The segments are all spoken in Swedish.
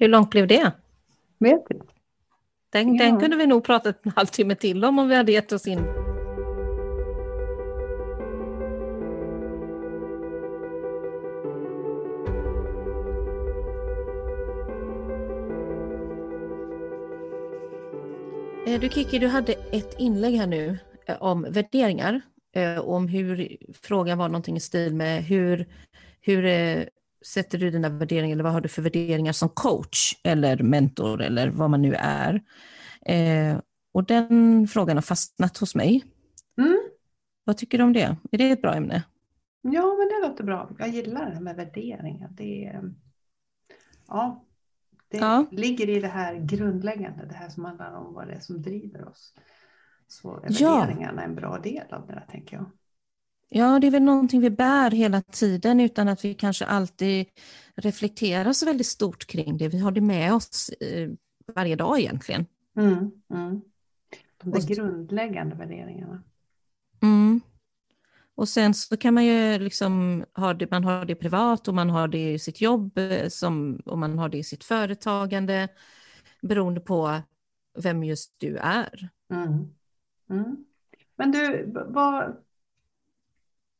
Hur långt blev det? Vet inte. Den, Ja. den kunde vi nog pratat en halvtimme till om om vi hade gett oss in. Eh, Du Kiki, du hade ett inlägg här nu eh, om värderingar. eh, Om hur frågan var någonting i stil med hur, hur sätter du dina värderingar eller vad har du för värderingar som coach eller mentor eller vad man nu är. Eh, och den frågan har fastnat hos mig. Mm. Vad tycker du om det? Är det ett bra ämne? Ja, men det låter bra. Jag gillar det här med värderingar. Det, är- ja, det Ja. ligger i det här grundläggande, det här som handlar om vad det är som driver oss. Så är Ja. värderingarna en bra del av det där, tänker jag. Ja, det är väl någonting vi bär hela tiden utan att vi kanske alltid reflekterar så väldigt stort kring det. Vi har det med oss eh, varje dag egentligen. Mm, mm. De där grundläggande värderingarna. Mm. Och sen så kan man ju liksom ha det, man har det privat och man har det i sitt jobb eh, som, och man har det i sitt företagande beroende på vem just du är. Mm. Mm. Men du, vad,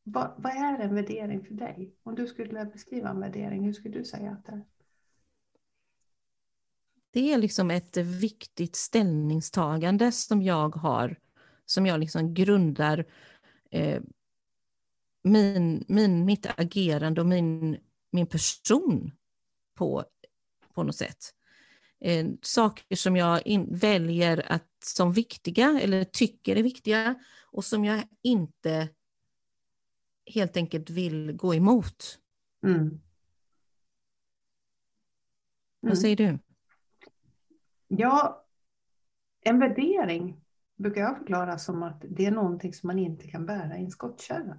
vad, vad är en värdering för dig? Om du skulle beskriva en värdering, hur skulle du säga att det är? Det är liksom ett viktigt ställningstagande som jag har, som jag liksom grundar eh, min, min, mitt agerande och min, min person på, på något sätt. Eh, saker som jag in, väljer att, som viktiga eller tycker är viktiga och som jag inte helt enkelt vill gå emot. Mm. Vad säger du? Ja, en värdering brukar jag förklara som att det är någonting som man inte kan bära i en skottkärra.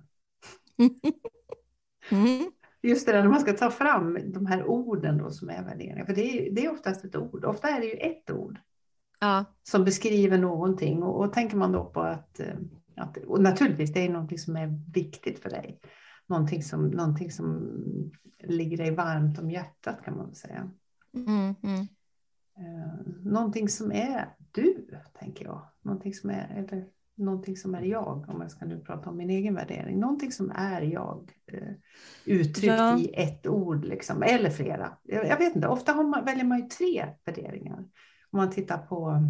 Mm. Just det där när man ska ta fram de här orden då som är värderingar. För det är, det är oftast ett ord. Ofta är det ju ett ord Ja, som beskriver någonting. Och, och tänker man då på att, eh, att och naturligtvis det är någonting som är viktigt för dig. Någonting som, någonting som ligger dig varmt om hjärtat kan man säga. mm, mm. Eh, någonting som är du, tänker jag. Någonting som är, eller någonting som är jag, om jag ska nu prata om min egen värdering. Någonting som är jag, eh, uttryckt Ja. i ett ord, liksom, eller flera. Jag, jag vet inte, ofta har man, väljer man ju tre värderingar. Om man tittar på,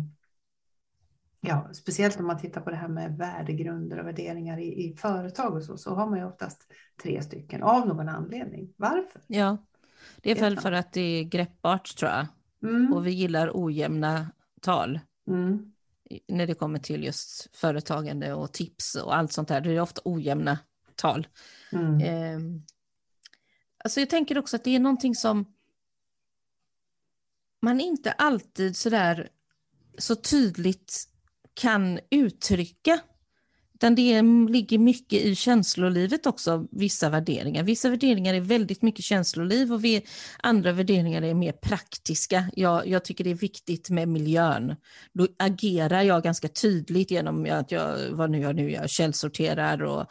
ja, speciellt om man tittar på det här med värdegrunder och värderingar i, i företag och så, så har man ju oftast tre stycken av någon anledning. Varför? ja. Det är väl för att det är greppbart tror jag. Mm, Och vi gillar ojämna tal mm, när det kommer till just företagande och tips och allt sånt där. Det är ofta ojämna tal. mm, Ehm, alltså jag tänker också att det är någonting som man inte alltid sådär så tydligt kan uttrycka. Utan det ligger mycket i känslolivet också, vissa värderingar. Vissa värderingar är väldigt mycket känsloliv och vi, andra värderingar är mer praktiska. Jag, jag tycker det är viktigt med miljön. Då agerar jag ganska tydligt genom att jag, vad nu jag nu gör, källsorterar och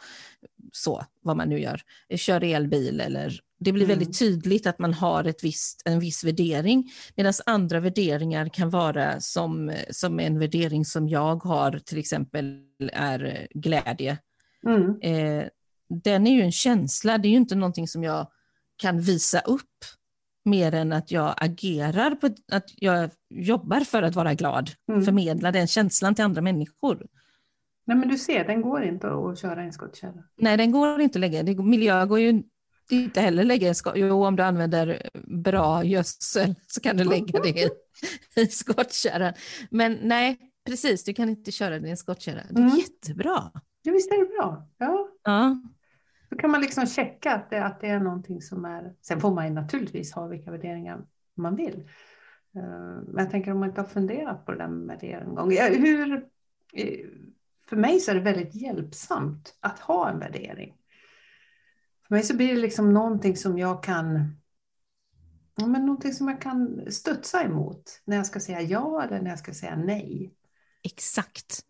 så, vad man nu gör. Kör elbil eller det blir Mm. väldigt tydligt att man har ett visst, en viss värdering. Medan andra värderingar kan vara som, som en värdering som jag har, till exempel är glädje. mm. Eh, den är ju en känsla, det är ju inte någonting som jag kan visa upp mer än att jag agerar, på, att jag jobbar för att vara glad, Mm. förmedla den känslan till andra människor. Nej men du ser, den går inte att köra i en skottkärra. Nej, den går inte lägga. Det, miljö går ju inte heller lägga i skott. Jo, om du använder bra gödsel så kan du lägga det i, i skottkärran. Men nej, precis, du kan inte köra det i en skottkärra. Det är Mm. jättebra. Ja, visst är det bra? Ja, Ja, då kan man liksom checka att det, att det är någonting som är... Sen får man ju naturligtvis ha vilka värderingar man vill. Eh, Men jag tänker om man inte har funderat på det där med det en gång. Hur, eh, för mig så är det väldigt hjälpsamt att ha en värdering. För mig så blir det liksom någonting som jag kan men någonting som jag kan studsa emot när jag ska säga ja eller när jag ska säga nej. exakt.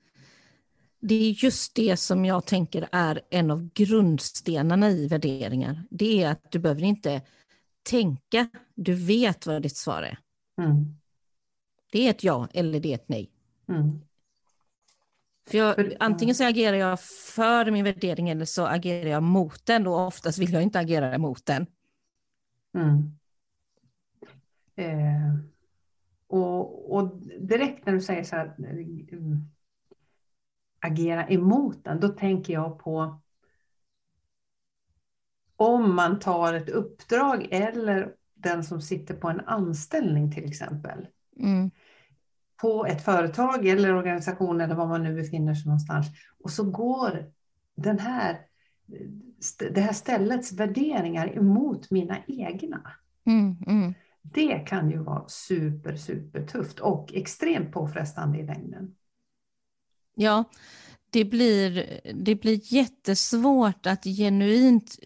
Det är just det som jag tänker är en av grundstenarna i värderingar. Det är att du behöver inte tänka, du vet vad ditt svar är. Mm. Det är ett ja eller det är ett nej. Mm. För jag, antingen så agerar jag för min värdering eller så agerar jag mot den och oftast vill jag inte agera mot den. Mm. Eh, och, och direkt när du säger så här, mm, agera emot den, då tänker jag på om man tar ett uppdrag eller den som sitter på en anställning till exempel. Mm. På ett företag eller organisation eller var man nu befinner sig någonstans. Och så går den här, det här ställets värderingar emot mina egna. Mm, mm. Det kan ju vara super, super tufft och extremt påfrestande i längden. Ja, det blir, det blir jättesvårt att genuint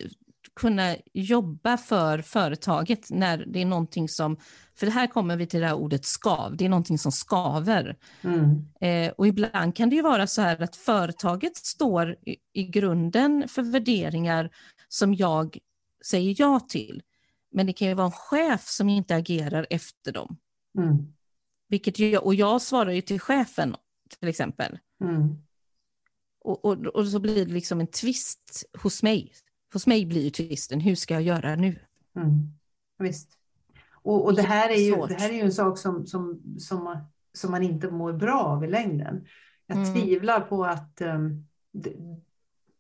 kunna jobba för företaget när det är någonting som, för här kommer vi till det här ordet skav, det är någonting som skaver. Mm. Eh, och ibland kan det ju vara så här att företaget står i, i grunden för värderingar som jag säger ja till. Men det kan ju vara en chef som inte agerar efter dem. Mm. Vilket ju, och jag svarar ju till chefen till exempel. Mm. Och, och, och så blir det liksom en tvist hos mig. Hos mig blir ju tvisten, hur ska jag göra nu? Mm. Visst. Och, och det, här är ju, det här är ju en sak som, som, som, man, som man inte mår bra av i längden. Jag Mm. tvivlar på att um, det,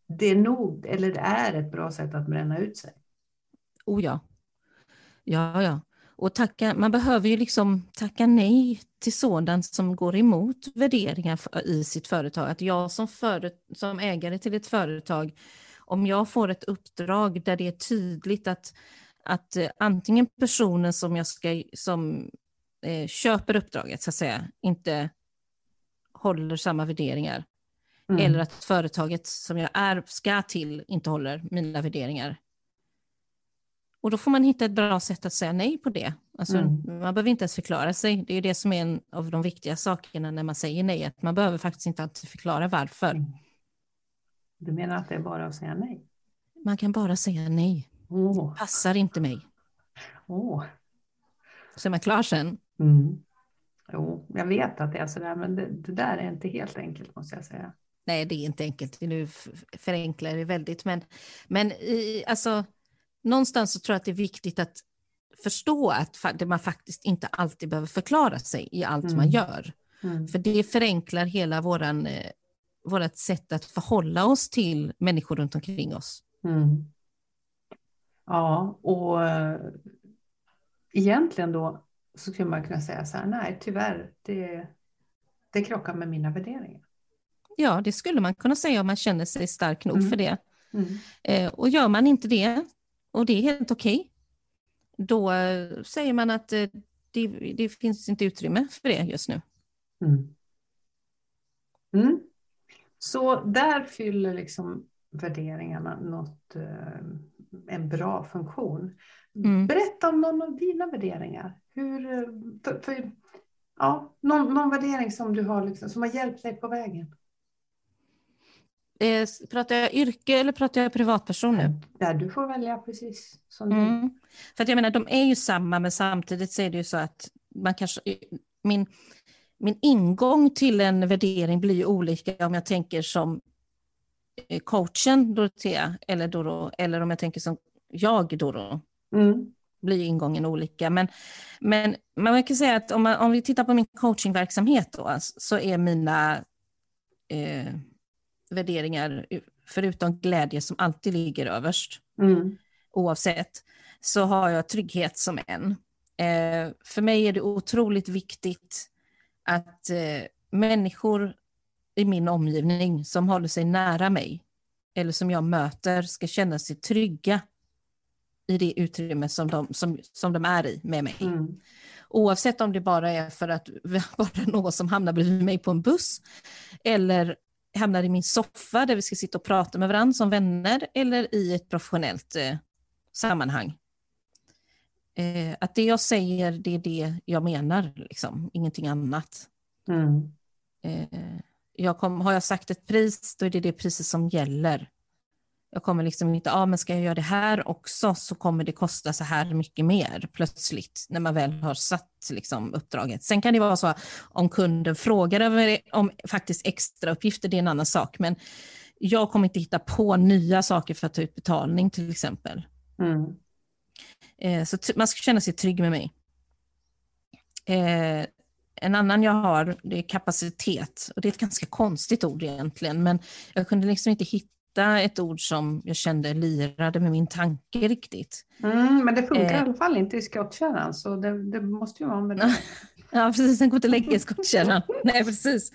det är nog, eller det är ett bra sätt att bränna ut sig. Oh ja. Ja, ja. Och tacka, man behöver ju liksom tacka nej till sådant som går emot värderingar i sitt företag. Att jag som, före, som ägare till ett företag, om jag får ett uppdrag där det är tydligt att, att eh, antingen personen som, jag ska, som eh, köper uppdraget, så att säga, inte håller samma värderingar, Mm. eller att företaget som jag är, ska till inte håller mina värderingar. Och då får man hitta ett bra sätt att säga nej på det. Alltså, Mm. Man behöver inte ens förklara sig. Det är det som är en av de viktiga sakerna när man säger nej, att man behöver faktiskt inte alltid förklara varför. Mm. Du menar att det är bara att säga nej? Man kan bara säga nej. Åh, Passar inte mig. åh. Så är man klar sen. Mm. Jo, jag vet att det är sådär, men det, det där är inte helt enkelt måste jag säga. Nej, det är inte enkelt. Nu förenklar det väldigt. Men, men i, alltså, någonstans så tror jag att det är viktigt att förstå att det man faktiskt inte alltid behöver förklara sig i allt Mm. man gör. Mm. För det förenklar hela våran, vårat sätt att förhålla oss till människor runt omkring oss. Mm. Ja, och eh, egentligen då så skulle man kunna säga så här, nej tyvärr, det, det krockar med mina värderingar. Ja, det skulle man kunna säga om man känner sig stark nog Mm. för det. Mm. Eh, och gör man inte det, och det är helt okej, då eh, säger man att det, det finns inte utrymme för det just nu. Mm. Så där fyller liksom värderingarna något, eh, en bra funktion. Mm. Berätta om någon av dina värderingar. Hur, eh, för, för, ja, någon, någon värdering som du har, liksom, som har hjälpt dig på vägen. Eh, pratar jag yrke eller pratar jag privatperson nu? Där du får välja precis som Mm. För att jag menar, de är ju samma, men samtidigt så är det ju så att man kanske, min, min ingång till en värdering blir ju olika om jag tänker som eh, coachen Dorotea, eller, Doro, eller om jag tänker som jag Doro, Mm. blir ingången olika. Men, men man kan säga att om, man, om vi tittar på min coachingverksamhet då, så är mina eh, värderingar, förutom glädje som alltid ligger överst, Mm. oavsett, så har jag trygghet som en. Eh, för mig är det otroligt viktigt att eh, människor i min omgivning som håller sig nära mig eller som jag möter ska känna sig trygga i det utrymme som de, som, som de är i med mig. Mm. Oavsett om det bara är för att bara någon som hamnar bredvid mig på en buss eller hamnar i min soffa där vi ska sitta och prata med varandra som vänner eller i ett professionellt eh, sammanhang. Eh, att det jag säger, det är det jag menar, liksom, ingenting annat. Mm. Eh, jag kom, har jag sagt ett pris, då är det det priset som gäller. Jag kommer liksom inte, ja men ska jag göra det här också så kommer det kosta så här mycket mer plötsligt när man väl har satt liksom, uppdraget. Sen kan det vara så om kunden frågar om faktiskt extra uppgifter, det är en annan sak. Men jag kommer inte hitta på nya saker för att ta ut betalning till exempel. Mm. Eh, så man ska känna sig trygg med mig. Eh, en annan jag har det är kapacitet. Och det är ett ganska konstigt ord egentligen, men jag kunde liksom inte hitta ett ord som jag kände lirade med min tanke riktigt. Mm, men det funkar eh, i alla fall inte i skottkärran, så det, det, måste ju vara med det. ja, precis. Den går inte att lägga i skottkärran. Nej, precis.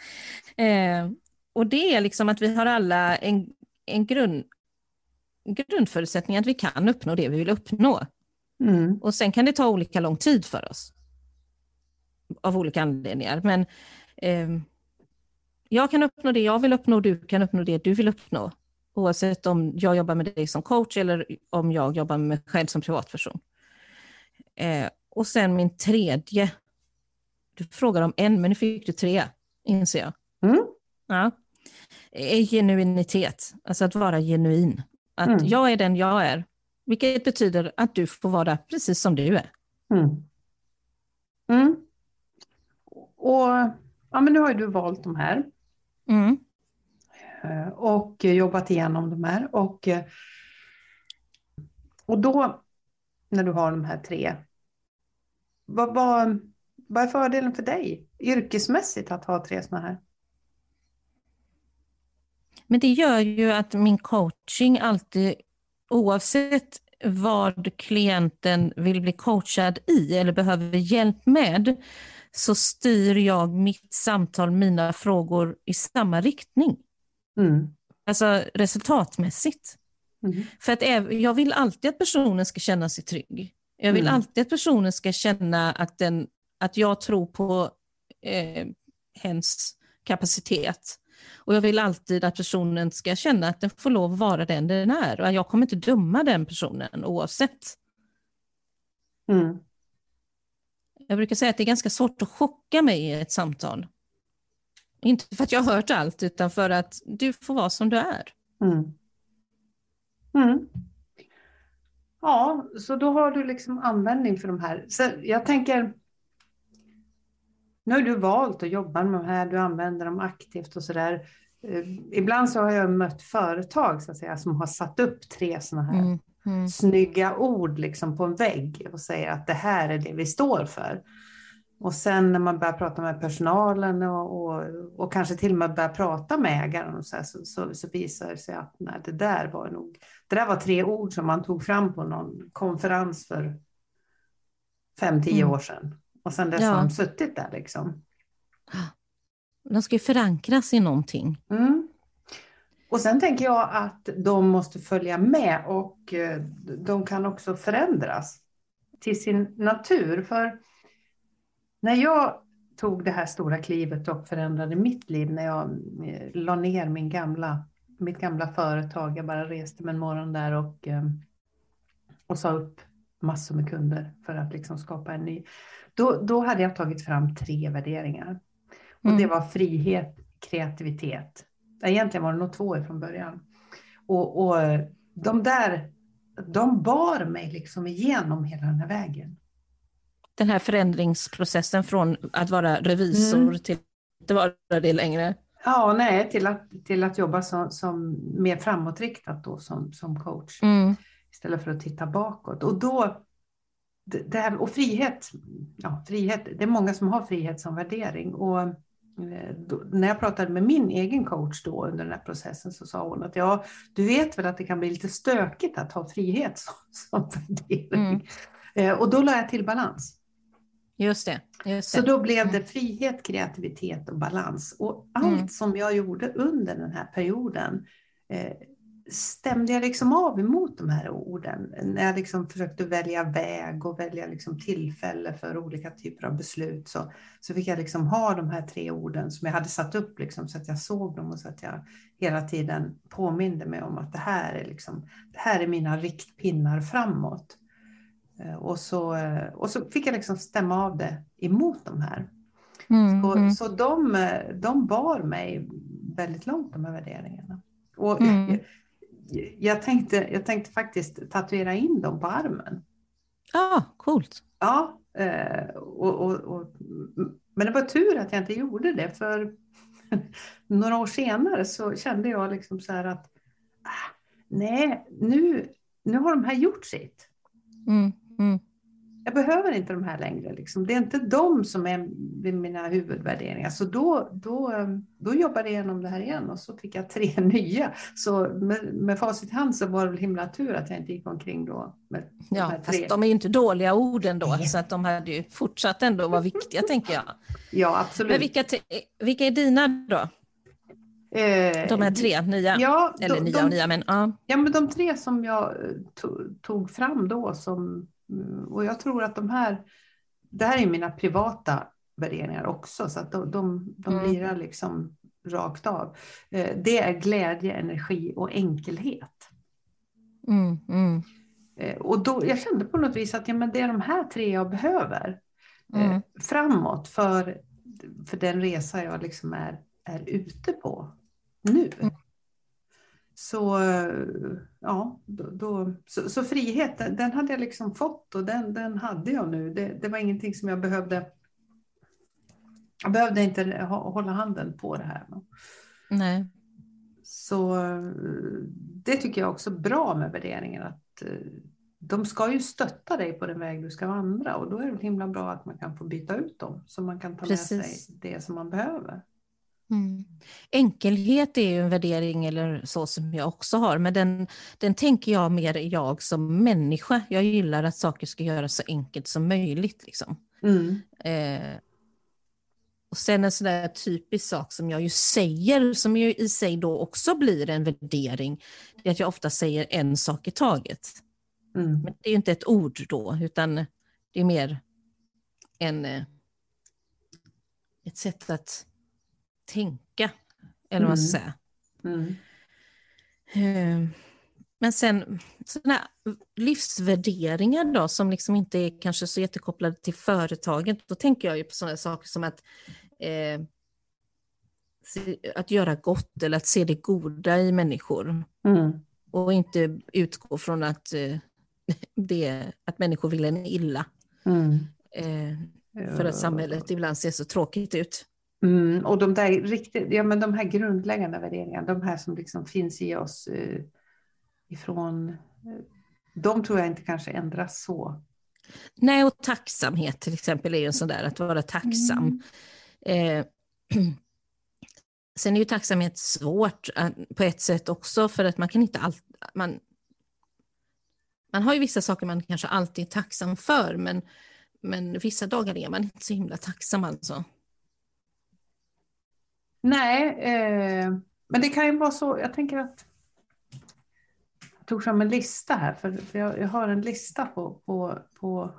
Eh, och det är liksom att vi har alla en, en grund, grundförutsättning att vi kan uppnå det vi vill uppnå. Mm. Och sen kan det ta olika lång tid för oss av olika anledningar. Men eh, jag kan uppnå det jag vill uppnå, du kan uppnå det du vill uppnå. Oavsett om jag jobbar med dig som coach eller om jag jobbar med mig själv som privatperson. Eh, och sen min tredje. Du frågar om en, men nu fick du tre, inser jag. Mm. Ja. Är genuinitet, alltså att vara genuin. Att mm. jag är den jag är, vilket betyder att du får vara precis som du är. Mm. Mm. Och ja, men nu har ju du valt de här. Mm. Eh, och jobbat igenom de här. Och, eh, och då, när du har de här tre, vad, vad, vad är fördelen för dig yrkesmässigt att ha tre sådana här? Men det gör ju att min coaching alltid, oavsett vad klienten vill bli coachad i eller behöver hjälp med, så styr jag mitt samtal, mina frågor i samma riktning. Mm. Alltså resultatmässigt. Mm. För att jag vill alltid att personen ska känna sig trygg. Jag vill mm. alltid att personen ska känna att, den, att jag tror på eh, hens kapacitet. Och jag vill alltid att personen ska känna att den får lov att vara den den är. Och jag kommer inte döma den personen oavsett. Mm. Jag brukar säga att det är ganska svårt att chocka mig i ett samtal. Inte för att jag har hört allt, utan för att du får vara som du är. Mm. Mm. Ja, så då har du liksom användning för de här. Så jag tänker, nu har du valt att jobba med de här, du använder dem aktivt och sådär. Eh, ibland så har jag mött företag så att säga, som har satt upp tre sådana här mm. Mm. snygga ord liksom på en vägg och säger att det här är det vi står för. Och sen när man börjar prata med personalen och, och, och kanske till och med börjar prata med ägaren och så, här, så, så, så, visar det sig att nej, det där var nog, det där var tre ord som man tog fram på någon konferens för fem, tio mm. år sedan. Och sen dess ja. har de suttit där liksom. De ska ju förankras i någonting. Mm. Och sen tänker jag att de måste följa med och eh, de kan också förändras till sin natur. För när jag tog det här stora klivet och förändrade mitt liv när jag eh, la ner min gamla, mitt gamla företag. Jag bara reste med en morgon där och, eh, och sa upp massor med kunder för att liksom skapa en ny. Då, då hade jag tagit fram tre värderingar. Och mm. det var frihet, kreativitet Egentligen var det nog två från början. Och, och de där, de bar mig liksom igenom hela den här vägen. Den här förändringsprocessen från att vara revisor mm. till att inte vara det längre? Ja, nej, till att, till att jobba som, som mer framåtriktat då som, som coach. Mm. Istället för att titta bakåt. Och då, det här, och frihet, ja, frihet, det är många som har frihet som värdering. Och Eh, då, när jag pratade med min egen coach då under den här processen så sa hon att ja, du vet väl att det kan bli lite stökigt att ha frihet som, som värdering. Mm. Eh, och då la jag till balans. Just det, just det. Så då blev det frihet, kreativitet och balans. Och allt mm. som jag gjorde under den här perioden eh, stämde jag liksom av emot de här orden. När jag liksom försökte välja väg och välja liksom tillfälle för olika typer av beslut så, så fick jag liksom ha de här tre orden som jag hade satt upp liksom, så att jag såg dem och så att jag hela tiden påminde mig om att det här är, liksom, det här är mina riktpinnar framåt. Eh, och så, och så fick jag liksom stämma av det emot de här. Mm, så mm. så de, de bar mig väldigt långt, de här värderingarna. Och mm jag, tänkte, jag tänkte faktiskt tatuera in dem på armen. Ja, ah, coolt. Ja, eh, och, och, och, men det var tur att jag inte gjorde det, för några år senare så kände jag liksom så här att ah, nej, nu, nu har de här gjort sitt. Mm, mm jag behöver inte de här längre. Liksom. Det är inte de som är mina huvudvärderingar. Så då, då, då jobbade jag igenom det här igen och så fick jag tre nya. Så med, med facit i hand så var det väl himla tur att jag inte gick omkring då med Ja, de fast de är ju inte dåliga ord ändå, Nej. så att de hade ju fortsatt ändå vara viktiga tänker jag. Ja, absolut. Men vilka, vilka är dina då? Eh, de här tre nya, ja, eller de, nya och nya, men ja. Ja, men de tre som jag tog fram då som och jag tror att de här, det här är mina privata värderingar också, så att de, de, de mm. lirar liksom rakt av. Eh, det är glädje, energi och enkelhet. Mm, mm. Eh, och då, jag kände på något vis att ja, men det är de här tre jag behöver eh, mm. framåt för, för den resa jag liksom är, är ute på nu. Mm. Så, ja, då, då så, så, frihet, den hade jag liksom fått och den, den hade jag nu. Det, det var ingenting som jag behövde. Jag behövde inte hålla handen på det här. Nej. Så det tycker jag också är bra med värderingen. Att eh, de ska ju stötta dig på den väg du ska vandra och då är det himla bra att man kan få byta ut dem så man kan ta Precis. med sig det som man behöver. Mm. Enkelhet är ju en värdering eller så som jag också har, men den, den tänker jag mer jag som människa. Jag gillar att saker ska göras så enkelt som möjligt. Liksom. Mm. Eh, och sen en sån där typisk sak som jag ju säger, som ju i sig då också blir en värdering, det är att jag ofta säger en sak i taget. Mm. Men det är ju inte ett ord då, utan det är mer en, eh, ett sätt att tänka. Eller vad man ska säga. Mm. Eh, men sen sådana livsvärderingar då som liksom inte är kanske så jättekopplade till företaget. Då tänker jag ju på sådana saker som att eh, att göra gott eller att se det goda i människor. Mm. Och inte utgå från att, eh, det, att människor vill en illa. Mm. Eh, för att samhället ibland ser så tråkigt ut. Mm, och de där riktigt, ja men de här grundläggande värderingarna, de här som liksom finns i oss eh, ifrån, eh, de tror jag inte kanske ändras så. Nej, och tacksamhet till exempel är ju en sån där, att vara tacksam. Mm. Eh, sen är ju tacksamhet svårt eh, på ett sätt också, för att man kan inte alltid, man, man har ju vissa saker man kanske alltid är tacksam för, men, men vissa dagar är man inte så himla tacksam alltså. Nej, eh, men det kan ju vara så. Jag tänker att jag tog fram en lista här, för, för jag, jag, har en lista på... på, på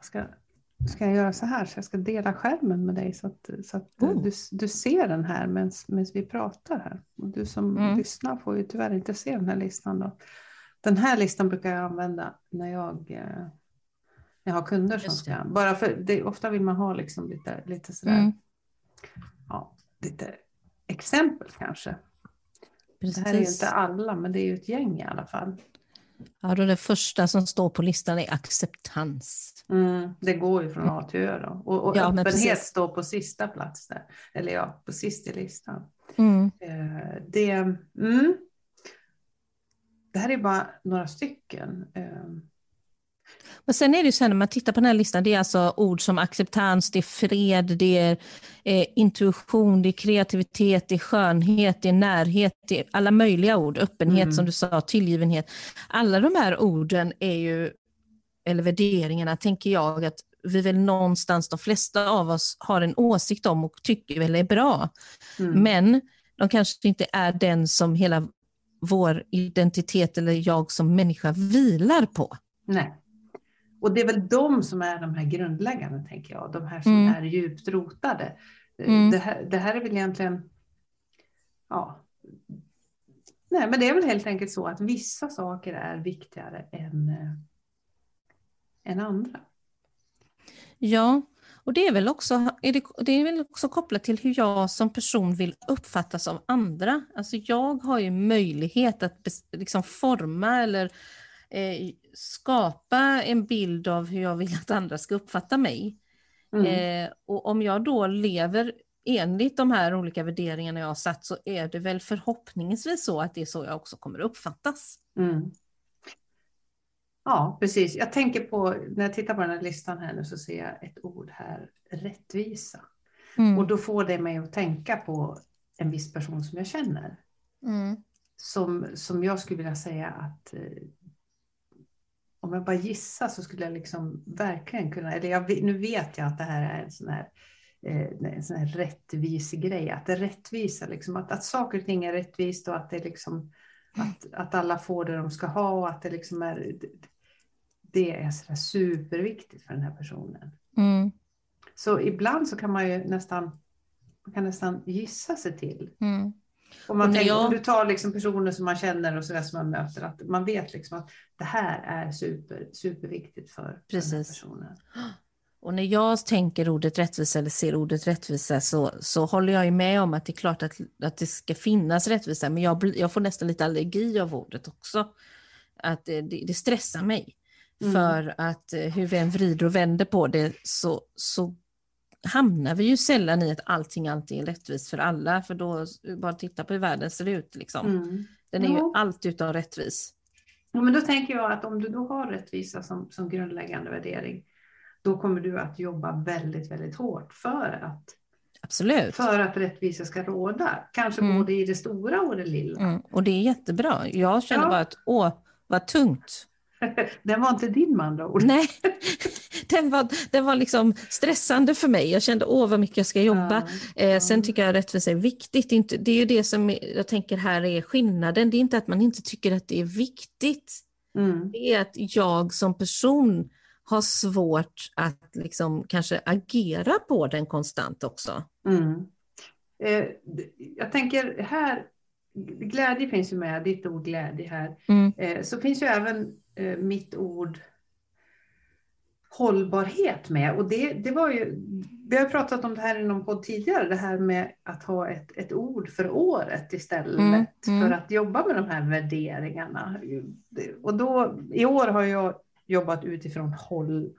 ska, ska jag göra så här, så jag ska dela skärmen med dig så att, så att oh. du, du ser den här medan vi pratar här. Och du som mm. lyssnar får ju tyvärr inte se den här listan. Då. Den här listan brukar jag använda när jag, eh, jag har kunder som ska... Bara för det, ofta vill man ha liksom lite, lite sådär... Mm lite exempel kanske. Precis. Det här är ju inte alla, men det är ju ett gäng i alla fall. Ja, då det första som står på listan är acceptans. Mm, det går ju från A till Ö då. Och, och ja, öppenhet står på sista plats där. Eller ja, på sist i listan. Mm. Eh, det, mm, det här är bara några stycken. Men sen är det ju så här när man tittar på den här listan, det är alltså ord som acceptans, det är fred, det är eh, intuition, det är kreativitet, det är skönhet, det är närhet, det är alla möjliga ord, öppenhet mm. som du sa, tillgivenhet. Alla de här orden är ju, eller värderingarna tänker jag att vi väl någonstans, de flesta av oss har en åsikt om och tycker väl är bra. Mm. Men de kanske inte är den som hela vår identitet eller jag som människa vilar på. Nej. Och det är väl de som är de här grundläggande, tänker jag, de här som mm. är djupt rotade. Mm. Det, här, det här är väl egentligen, ja, nej men det är väl helt enkelt så att vissa saker är viktigare än, äh, än andra. Ja, Och det är, väl också, är det, det är väl också kopplat till hur jag som person vill uppfattas av andra. Alltså jag har ju möjlighet att liksom forma eller eh, skapa en bild av hur jag vill att andra ska uppfatta mig. Mm. Eh, och om jag då lever enligt de här olika värderingarna jag har satt så är det väl förhoppningsvis så att det är så jag också kommer uppfattas. Mm. Ja, precis. Jag tänker på, när jag tittar på den här listan här nu så ser jag ett ord här, rättvisa. Mm. Och då får det mig att tänka på en viss person som jag känner. Mm. Som, som jag skulle vilja säga att eh, om jag bara gissar så skulle jag liksom verkligen kunna, eller jag, nu vet jag att det här är en sån här, eh, en sån här rättvis grej, att det är rättvisa, liksom, att, att saker och ting är rättvist och att det liksom att, att alla får det de ska ha och att det liksom är det är så superviktigt för den här personen. Mm. Så ibland så kan man ju nästan, man kan nästan gissa sig till. Mm. Om, man tänker, jag... du tar liksom personer som man känner och så där som man möter, att man vet liksom att det här är super, superviktigt för, Precis. den här personen. Och när jag tänker ordet rättvisa eller ser ordet rättvisa så, så håller jag med om att det är klart att, att det ska finnas rättvisa, men jag, jag får nästan lite allergi av ordet också. Att det, det stressar mig. Mm. För att eh, hur vi än vrider och vänder på det så, så hamnar vi ju sällan i att allting alltid är rättvist för alla, för då bara titta på hur världen ser ut. Liksom. Mm. Den är ja. ju allt utan rättvis. Ja, men då tänker jag att om du då har rättvisa som, som grundläggande värdering, då kommer du att jobba väldigt, väldigt hårt för att Absolut. För att rättvisa ska råda. Kanske mm. både i det stora och det lilla. Mm. Och det är jättebra. Jag känner ja. bara att, åh, vad tungt. Den var inte din med andra ord. Nej, den var, den var liksom stressande för mig. Jag kände åh vad mycket jag ska jobba. Ja, eh, sen tycker jag att rättvisa är viktigt. Det är ju det som jag tänker här är skillnaden. Det är inte att man inte tycker att det är viktigt. Mm. Det är att jag som person har svårt att liksom kanske agera på den konstant också. Mm. Eh, jag tänker här, glädje finns ju med, ditt ord glädje här. Mm. Eh, så finns ju även eh, mitt ord hållbarhet med. Och det, det var ju, vi har pratat om det här i någon podd tidigare, det här med att ha ett, ett ord för året istället mm, mm. för att jobba med de här värderingarna. Och då, i år har jag jobbat utifrån håll,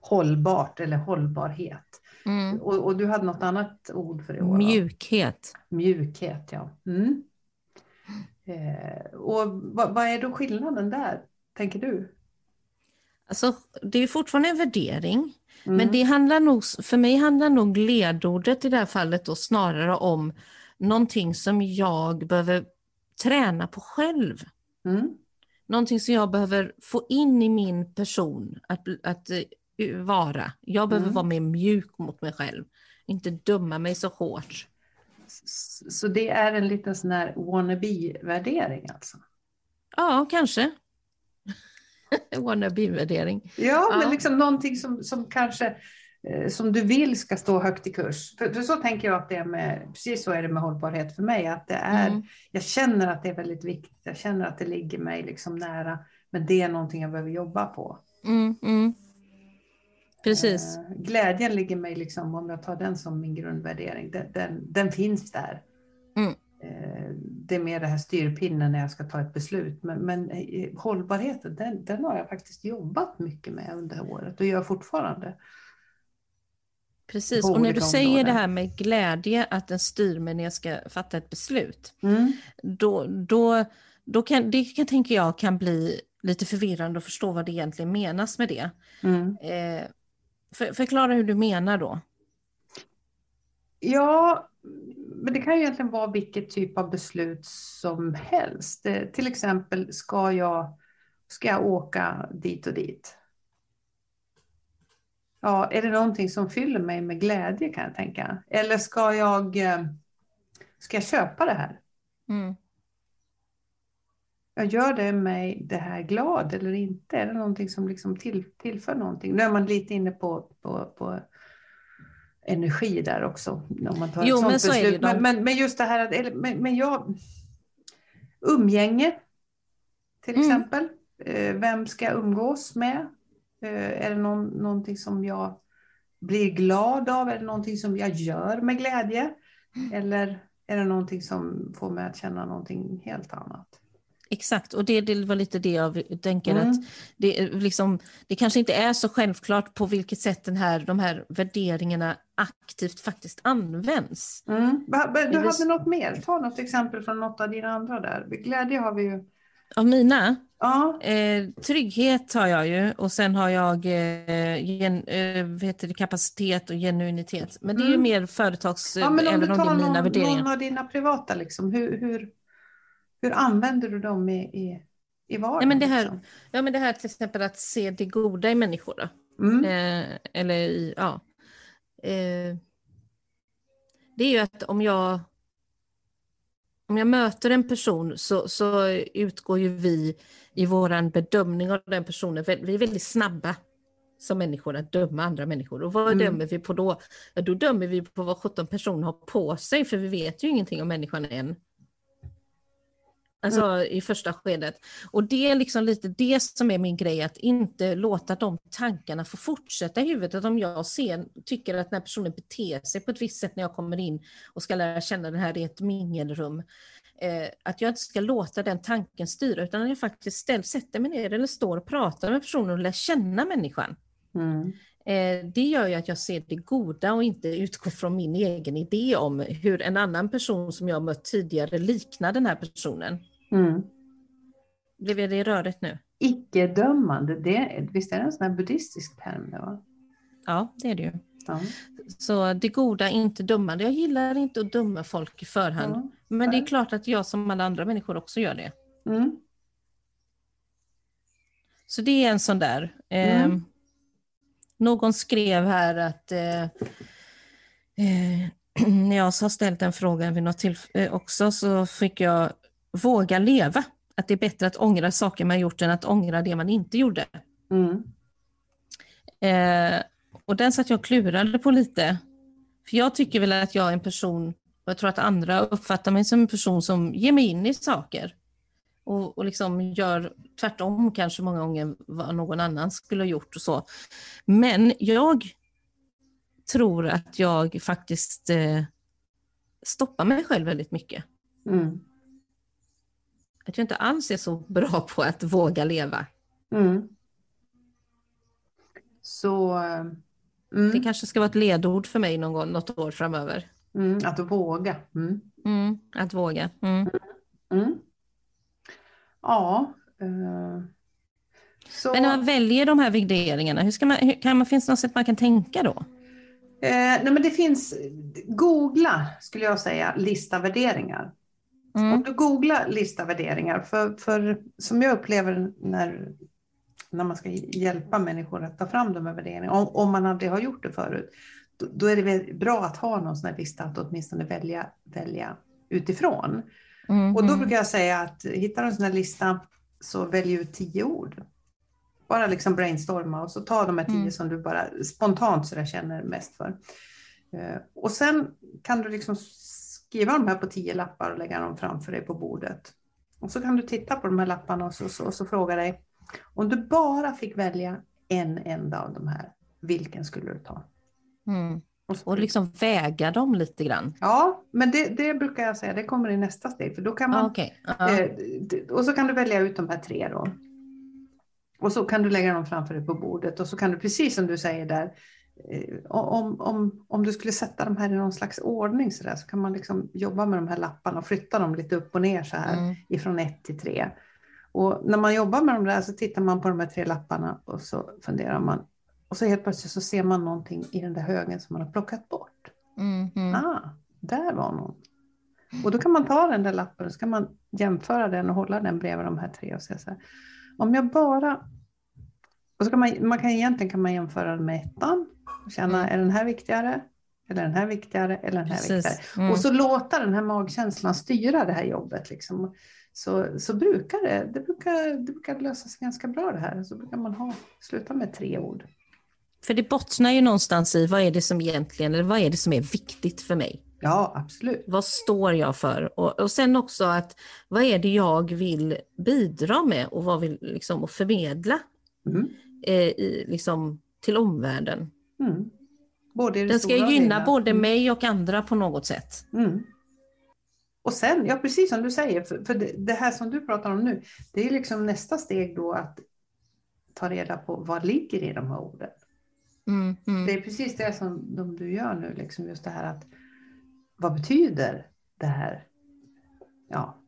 hållbart eller hållbarhet. Mm. Och, och, du hade något annat ord för i år? Mjukhet. Mjukhet, ja. Mm. Eh, och vad, vad, är då skillnaden där, tänker du? Alltså, det är fortfarande en värdering, mm. men det handlar nog, för mig handlar nog ledordet i det här fallet då snarare om någonting som jag behöver träna på själv. Mm. Någonting som jag behöver få in i min person att, att uh, vara. Jag behöver mm. vara mer mjuk mot mig själv, inte döma mig så hårt. Så det är en liten sån här wannabe-värdering alltså? Ja, kanske. wannabe-värdering. Ja, ja, men liksom någonting som, som kanske eh, som du vill ska stå högt i kurs. För, för, så tänker jag att det är med, precis så är det med hållbarhet för mig, att det är, mm. jag känner att det är väldigt viktigt, jag känner att det ligger mig liksom nära, men det är någonting jag behöver jobba på. Mm, mm. Precis. Eh, glädjen ligger mig, liksom, om jag tar den som min grundvärdering, den, den, den finns där. Mm. Eh, det är mer det här styrpinnen när jag ska ta ett beslut. Men, men eh, hållbarheten, den, den har jag faktiskt jobbat mycket med under året och gör fortfarande. Precis, och när du säger det här med glädje, att den styr mig när jag ska fatta ett beslut, mm. då, då, då kan, det kan, tänker jag kan bli lite förvirrande att förstå vad det egentligen menas med det. Mm. Eh, för, förklara hur du menar då. Ja, men det kan ju egentligen vara vilket typ av beslut som helst. Till exempel, ska jag, ska jag åka dit och dit? Ja, är det någonting som fyller mig med glädje kan jag tänka. Eller ska jag, eh, ska jag köpa det här? Mm. Jag gör det mig det här glad eller inte? Är det någonting som liksom till, tillför någonting? Nu är man lite inne på, på, på energi där också. Om man tar jo, ett men, så beslut. Men, men, men, just det här att, men, men jag, umgänge till mm. exempel. Eh, vem ska jag umgås med? Eh, är det någon, någonting som jag blir glad av? Är det någonting som jag gör med glädje? Eller är det någonting som får mig att känna någonting helt annat? Exakt, och det, det var lite det jag tänker mm. att det, liksom, det kanske inte är så självklart på vilket sätt den här, de här värderingarna aktivt faktiskt används. Mm. Du hade något mer, ta något exempel från något av dina andra där. Glädje har vi ju. Av mina? Ja. Eh, trygghet har jag ju och sen har jag eh, gen, eh, det, kapacitet och genuinitet. Men det är ju mm. mer företags... Ja, men om eller du tar någon, mina värderingar. någon av dina privata, liksom, hur, hur, hur använder du dem i, i, i vardagen? Ja men, det här, liksom? ja, men det här till exempel att se det goda i människor. Då. Mm. Eh, eller i, ja. Eh, det är ju att om jag om jag möter en person så, så utgår ju vi i vår bedömning av den personen, vi är väldigt snabba som människor att döma andra människor. Och vad mm. dömer vi på då? Ja, då dömer vi på vad 17 personer har på sig, för vi vet ju ingenting om människan än. Alltså mm. i första skedet. Och det är liksom lite det som är min grej, att inte låta de tankarna få fortsätta i huvudet. Om jag ser, tycker att den här personen beter sig på ett visst sätt när jag kommer in och ska lära känna den här i ett mingelrum, eh, att jag inte ska låta den tanken styra, utan att jag faktiskt ställ, sätter mig ner eller står och pratar med personen och lär känna människan. Mm. Eh, det gör ju att jag ser det goda och inte utgår från min egen idé om hur en annan person som jag mött tidigare liknar den här personen. Mm. Blev det rörigt nu? Icke-dömande, det, visst är det en sån här buddhistisk term? Då? Ja, det är det ju. Ja. Så det goda, inte dömande. Jag gillar inte att döma folk i förhand. Ja. Men det är klart att jag som alla andra människor också gör det. Mm. Så det är en sån där. Eh, mm. någon skrev här att eh, eh, när jag har ställt en fråga vid något tillfälle eh, också så fick jag våga leva. Att det är bättre att ångra saker man gjort än att ångra det man inte gjorde. Mm. Eh, och den satt jag och klurade på lite. För jag tycker väl att jag är en person, och jag tror att andra uppfattar mig som en person som ger mig in i saker. Och, och liksom gör tvärtom kanske många gånger vad någon annan skulle ha gjort och så. Men jag tror att jag faktiskt eh, stoppar mig själv väldigt mycket. Mm att jag inte alls är så bra på att våga leva. Mm. Så... Mm. Det kanske ska vara ett ledord för mig någon gång, något år framöver. Mm, att våga. Mm. Mm, att våga. Mm. Ja. Uh, så... Men när man väljer de här värderingarna, hur ska man, hur, kan man, finns det något sätt man kan tänka då? Eh, nej men det finns, googla skulle jag säga, lista värderingar. Mm. Om du googlar lista värderingar, för, för som jag upplever när, när man ska hjälpa människor att ta fram de här värderingarna, om, om man aldrig har gjort det förut, då, då är det bra att ha någon sån här lista att åtminstone välja, välja utifrån. Mm. Och då brukar jag säga att hittar du en sån här lista så välj ut tio ord. Bara liksom brainstorma och så ta de här tio mm. som du bara spontant så känner mest för. Eh, och sen kan du liksom skriva de här på tio lappar och lägga dem framför dig på bordet. Och så kan du titta på de här lapparna och så, så, så fråga dig, om du bara fick välja en enda av de här, vilken skulle du ta? Mm. Och, och liksom väga dem lite grann. Ja, men det, det, brukar jag säga, det kommer i nästa steg. För då kan man, ah, okay. -huh. eh, och så kan du välja ut de här tre då. Och så kan du lägga dem framför dig på bordet och så kan du precis som du säger där om, om, om du skulle sätta de här i någon slags ordning så, där, så kan man liksom jobba med de här lapparna och flytta dem lite upp och ner så här mm. ifrån ett till tre. Och när man jobbar med de där så tittar man på de här tre lapparna och så funderar man. Och så helt plötsligt så ser man någonting i den där högen som man har plockat bort. Mm. Mm. Ah, där var någon. Och då kan man ta den där lappen och så kan man jämföra den och hålla den bredvid de här tre och säga så här. Om jag bara... Och så kan man, man kan egentligen kan man jämföra den med ettan och känna, mm. är den här viktigare? Eller den här viktigare? Eller den här Precis. viktigare? Mm. Och så låta den här magkänslan styra det här jobbet. Liksom. Så, så brukar det, det brukar, det brukar lösa sig ganska bra det här. Så brukar man ha, sluta med tre ord. För det bottnar ju någonstans i vad är det som egentligen, eller vad är det som är viktigt för mig? Ja, absolut. Vad står jag för? Och, och sen också att vad är det jag vill bidra med och vad vill liksom och förmedla mm. Eh, i, liksom, till omvärlden? Mm. Både Den ska gynna lilla. både Mm. mig och andra på något sätt. Mm. Och sen, ja precis som du säger, för, för det, det här som du pratar om nu, det är liksom nästa steg då att ta reda på vad ligger i de här orden. Mm, mm. Det är precis det som de du gör nu, liksom just det här att vad betyder det här? Ja,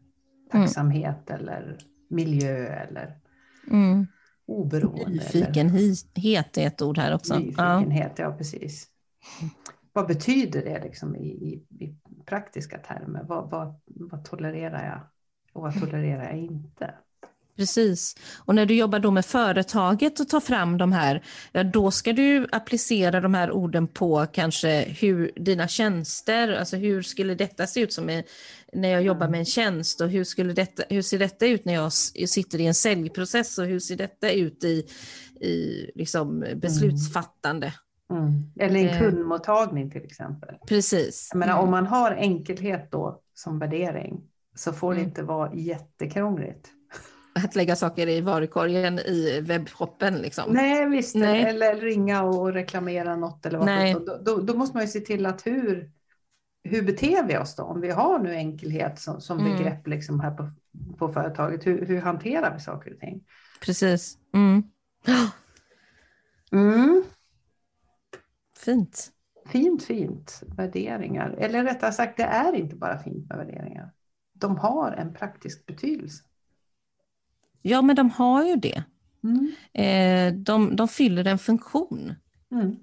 tacksamhet eller miljö eller Mm. Oberoende. Nyfikenhet är ett ord här också. Ja. nyfikenhet, ja. precis. Vad betyder det liksom i, i, i praktiska termer? Vad, vad, vad tolererar jag och vad tolererar jag inte? Precis. Och när du jobbar då med företaget och tar fram de här, ja, då ska du applicera de här orden på kanske hur dina tjänster, alltså hur skulle detta se ut som är, när jag jobbar med en tjänst och hur, skulle detta, hur ser detta ut när jag sitter i en säljprocess och hur ser detta ut i, i liksom beslutsfattande. Mm. Eller en Eh. kundmottagning till exempel. Precis. Jag menar, Mm. Om man har enkelhet då som värdering så får det Mm. inte vara jättekrångligt. Att lägga saker i varukorgen i webbshoppen liksom. Nej visst, Nej. eller ringa och reklamera något eller vad Nej. då, då, då måste man ju se till att hur, hur beter vi oss då? Om vi har nu enkelhet som, som Mm. begrepp liksom här på, på företaget, hur, hur hanterar vi saker och ting? Precis. Mm. Mm. Fint. Fint, fint. Värderingar. Eller rättare sagt, det är inte bara fint med värderingar. De har en praktisk betydelse. Ja, men de har ju det. Mm. Eh, de, de fyller en funktion. Mm.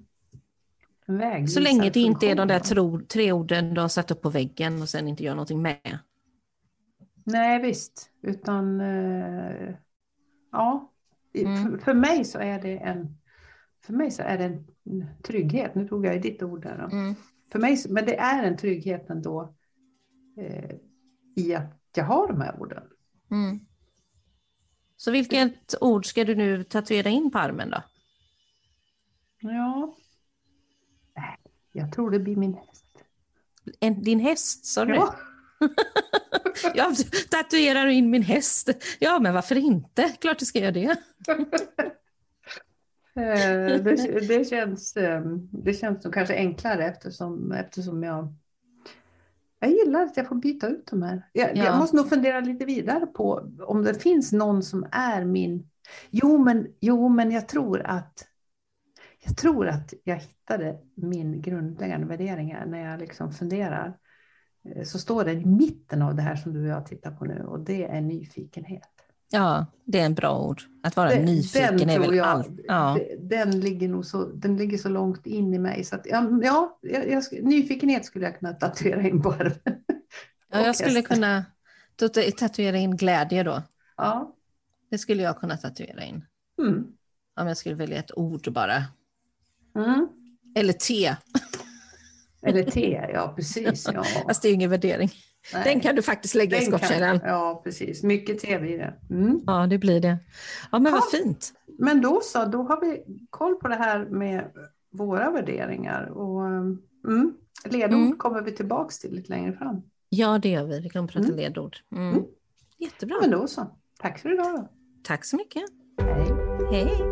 En Så länge det inte är de där tro, tre orden du har satt upp på väggen och sen inte gör någonting med. Nej, visst. Utan eh, ja, Mm. för, mig så är det en för mig så är det en trygghet. Nu tog jag ju ditt ord där. Mm. För mig, men det är en trygghet ändå eh, i att jag har de här orden. Mm. Så vilket ord ska du nu tatuera in på armen då? Ja. Jag tror det blir min häst. En, din häst, sa du Ja. Jag tatuerar in min häst. Ja, men varför inte? Klart du ska göra det. Eh, det, det, känns, eh, det känns nog kanske enklare eftersom, eftersom jag jag gillar att jag får byta ut de här. Jag, Ja. jag måste nog fundera lite vidare på om det finns någon som är min... Jo, men, jo, men jag tror att jag tror att jag hittade min grundläggande värderingar när jag liksom funderar. Eh, Så står det i mitten av det här som du och jag tittar på nu och det är nyfikenhet. Ja, det är en bra ord. Att vara Den- nyfiken den är väl jag- allt. Ja. de- Den ligger nog så, den ligger så långt in i mig så att ja, ja jag, nyfikenhet skulle jag kunna tatuera in på armen. Ja, jag skulle hästen. kunna tatu- tatuera in glädje då. Ja. Det skulle jag kunna tatuera in. Mm. Om jag skulle välja ett ord bara. Mm. Eller te. Eller te, ja precis. Ja. Fast det är ju ingen värdering. Nej, Den kan du faktiskt lägga i den kan- skottkärran. Ja, precis. Mycket te blir det. Mm. Ja, det blir det. Ja, men vad Ja. fint. Men då så, då har vi koll på det här med våra värderingar. Och, mm, ledord Mm. kommer vi tillbaks till lite längre fram. Ja, det gör vi. Vi kommer prata Mm. ledord. Mm. Mm. Jättebra. Men då så. Tack för idag då. Tack så mycket. Hej. Hej.